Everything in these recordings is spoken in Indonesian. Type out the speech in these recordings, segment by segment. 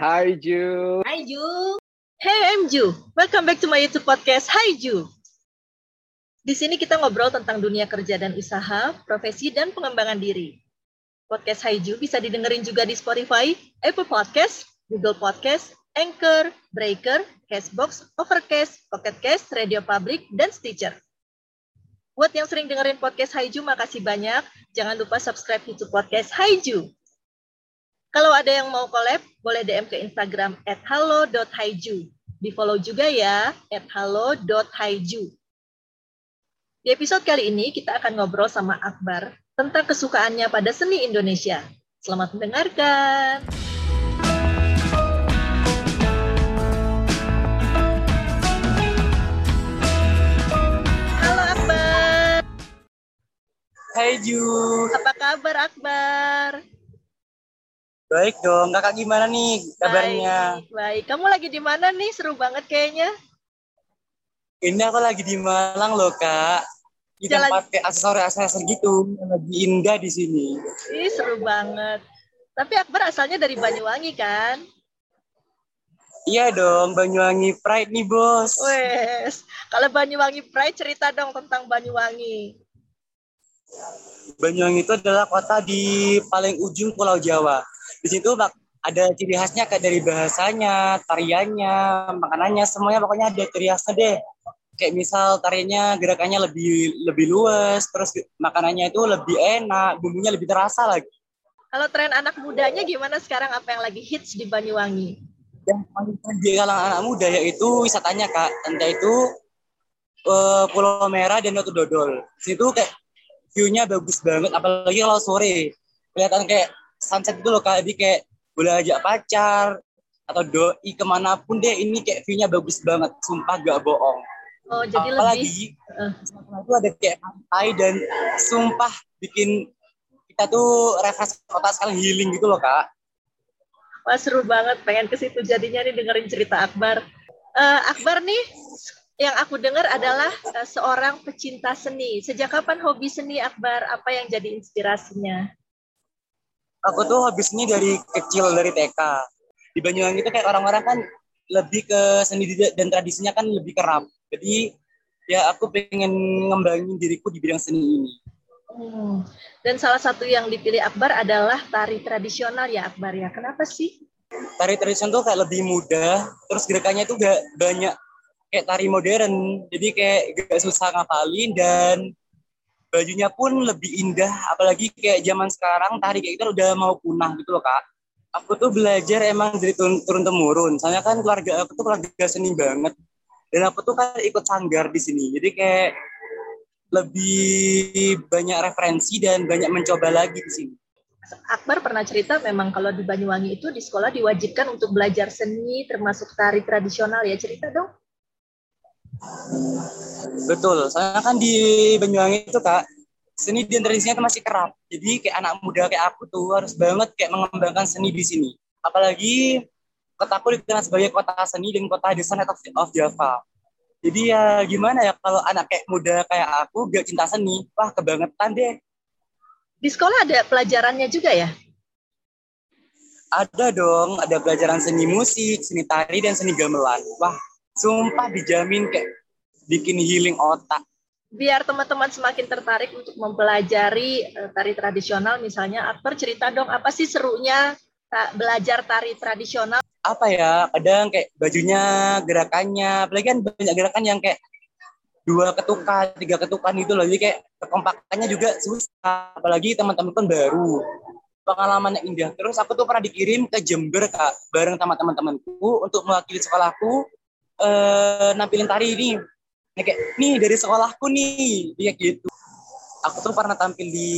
Hi Ju. Hi Ju. Hey, I'm Ju. Welcome back to my YouTube podcast. Hi Ju. Di sini kita ngobrol tentang dunia kerja dan usaha, profesi, dan pengembangan diri. Podcast Hi Ju bisa didengerin juga di Spotify, Apple Podcast, Google Podcast, Anchor, Breaker, Castbox, Overcast, Pocket Cast, Radio Public, dan Stitcher. Buat yang sering dengerin podcast Haiju, makasih banyak. Jangan lupa subscribe YouTube podcast Haiju. Kalau ada yang mau collab, boleh DM ke Instagram at halo.haiju. Di follow juga ya, at halo.haiju. Di episode kali ini, kita akan ngobrol sama Akbar tentang kesukaannya pada seni Indonesia. Selamat mendengarkan. Halo Akbar, Hai Ju, apa kabar Akbar? Baik dong. Kakak gimana nih kabarnya? Baik, baik. Kamu lagi di mana nih? Seru banget kayaknya. Ini aku lagi di Malang loh kak. Di Jalan- tempat kayak aksesoris-aksesoris gitu. Lagi indah di sini. Ih, seru banget. Tapi Akbar asalnya dari Banyuwangi kan? Iya dong, Banyuwangi Pride nih bos. Wes, kalau Banyuwangi Pride cerita dong tentang Banyuwangi. Banyuwangi itu adalah kota di paling ujung Pulau Jawa. Di situ bak- ada ciri khasnya kayak dari bahasanya, tariannya, makanannya, semuanya pokoknya ada ciri khasnya deh. Kayak misal tariannya gerakannya lebih lebih luas, terus makanannya itu lebih enak, bumbunya lebih terasa lagi. Kalau tren anak mudanya gimana sekarang? Apa yang lagi hits di Banyuwangi? yang paling di kalangan anak muda yaitu wisatanya kak entah itu eh, Pulau Merah dan Batu Dodol di situ kayak view-nya bagus banget apalagi kalau sore kelihatan kayak sunset itu loh kak jadi kayak boleh ajak pacar atau doi ke mana pun deh ini kayak view-nya bagus banget sumpah gak bohong Oh, jadi lebih apalagi eh. sana itu ada kayak pantai dan sumpah bikin kita tuh refresh kota sekali healing gitu loh kak Wah, seru banget. Pengen ke situ jadinya nih dengerin cerita Akbar. Eh, Akbar nih, yang aku dengar adalah eh, seorang pecinta seni. Sejak kapan hobi seni Akbar? Apa yang jadi inspirasinya? Aku tuh habis ini dari kecil dari TK di Banyuwangi itu kayak orang-orang kan lebih ke seni dan tradisinya kan lebih kerap jadi ya aku pengen ngembangin diriku di bidang seni ini Hmm. Dan salah satu yang dipilih Akbar adalah tari tradisional ya Akbar ya. Kenapa sih? tari tradisional tuh kayak lebih mudah terus gerakannya tuh gak banyak kayak tari modern jadi kayak gak susah ngapalin dan bajunya pun lebih indah apalagi kayak zaman sekarang tari kayak gitu udah mau punah gitu loh kak. Aku tuh belajar emang dari turun, turun temurun. Soalnya kan keluarga aku tuh keluarga seni banget. Dan aku tuh kan ikut sanggar di sini. Jadi kayak lebih banyak referensi dan banyak mencoba lagi di sini. Akbar pernah cerita memang kalau di Banyuwangi itu di sekolah diwajibkan untuk belajar seni termasuk tari tradisional ya. Cerita dong. Betul, soalnya kan di Banyuwangi itu kak seni dan tradisinya itu masih kerap. Jadi kayak anak muda kayak aku tuh harus banget kayak mengembangkan seni di sini. Apalagi kotaku dikenal sebagai kota seni dan kota desain of, of Java. Jadi ya gimana ya kalau anak kayak muda kayak aku gak cinta seni, wah kebangetan deh. Di sekolah ada pelajarannya juga ya? Ada dong, ada pelajaran seni musik, seni tari dan seni gamelan. Wah, sumpah dijamin kayak bikin healing otak. Biar teman-teman semakin tertarik untuk mempelajari eh, tari tradisional misalnya. Akbar cerita dong apa sih serunya belajar tari tradisional? apa ya kadang kayak bajunya gerakannya apalagi kan banyak gerakan yang kayak dua ketukan tiga ketukan gitu loh. Jadi kayak kekompakannya juga susah apalagi teman-teman kan baru. Pengalaman yang indah. Terus aku tuh pernah dikirim ke Jember kak bareng sama teman-temanku untuk mewakili sekolahku eh, nampilin tari ini. Nah, kayak nih dari sekolahku nih. Kayak gitu. Aku tuh pernah tampil di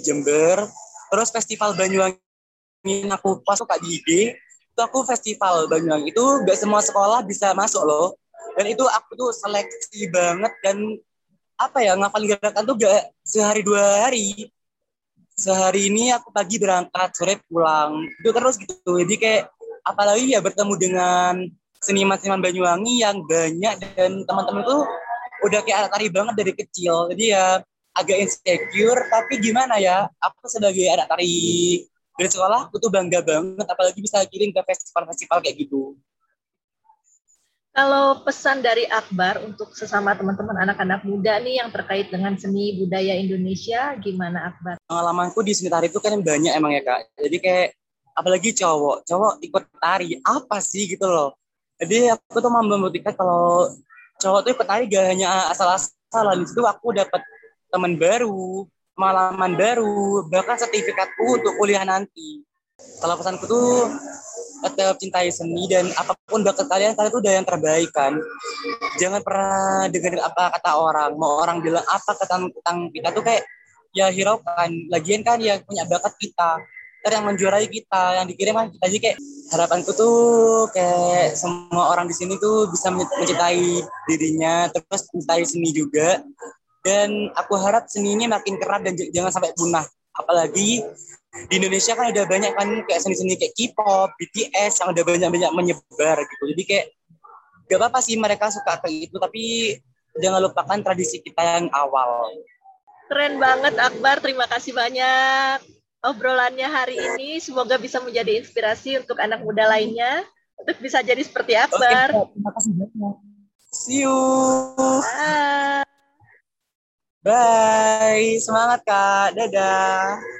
Jember terus festival Banyuwangi aku pas kak di IG itu aku festival Banyuwangi itu gak semua sekolah bisa masuk loh. Dan itu aku tuh seleksi banget dan apa ya ngafal gerakan tuh gak sehari dua hari. Sehari ini aku pagi berangkat sore pulang itu terus gitu. Jadi kayak apalagi ya bertemu dengan seniman-seniman Banyuwangi yang banyak dan teman-teman tuh udah kayak anak tari banget dari kecil jadi ya agak insecure tapi gimana ya aku sebagai anak tari dari sekolah aku tuh bangga banget apalagi bisa kirim ke festival-festival kayak gitu kalau pesan dari Akbar untuk sesama teman-teman anak-anak muda nih yang terkait dengan seni budaya Indonesia, gimana Akbar? Pengalamanku di seni tari itu kan banyak emang ya kak. Jadi kayak apalagi cowok, cowok ikut tari apa sih gitu loh. Jadi aku tuh mau membuktikan kalau cowok tuh tari gak hanya asal-asalan. Di aku dapat teman baru, pengalaman baru, bahkan sertifikatku untuk kuliah nanti. Kalau pesanku tuh tetap cintai seni dan apa pun bakat kalian kalian tuh udah yang terbaik kan jangan pernah dengerin apa kata orang mau orang bilang apa tentang tentang kita tuh kayak ya hiraukan lagian kan yang punya bakat kita ntar yang menjuarai kita yang dikirim kan kita aja kayak harapanku tuh kayak semua orang di sini tuh bisa mencintai dirinya terus mencintai seni juga dan aku harap seni ini makin kerat dan jangan sampai punah apalagi di Indonesia kan ada banyak kan kayak seni-seni kayak K-pop, BTS yang udah banyak-banyak menyebar gitu. Jadi kayak gak apa-apa sih mereka suka kayak itu, tapi jangan lupakan tradisi kita yang awal. Keren banget Akbar, terima kasih banyak obrolannya hari ini. Semoga bisa menjadi inspirasi untuk anak muda lainnya untuk bisa jadi seperti Akbar. Oke, terima kasih banyak. See you. Bye. Bye. Semangat Kak. Dadah.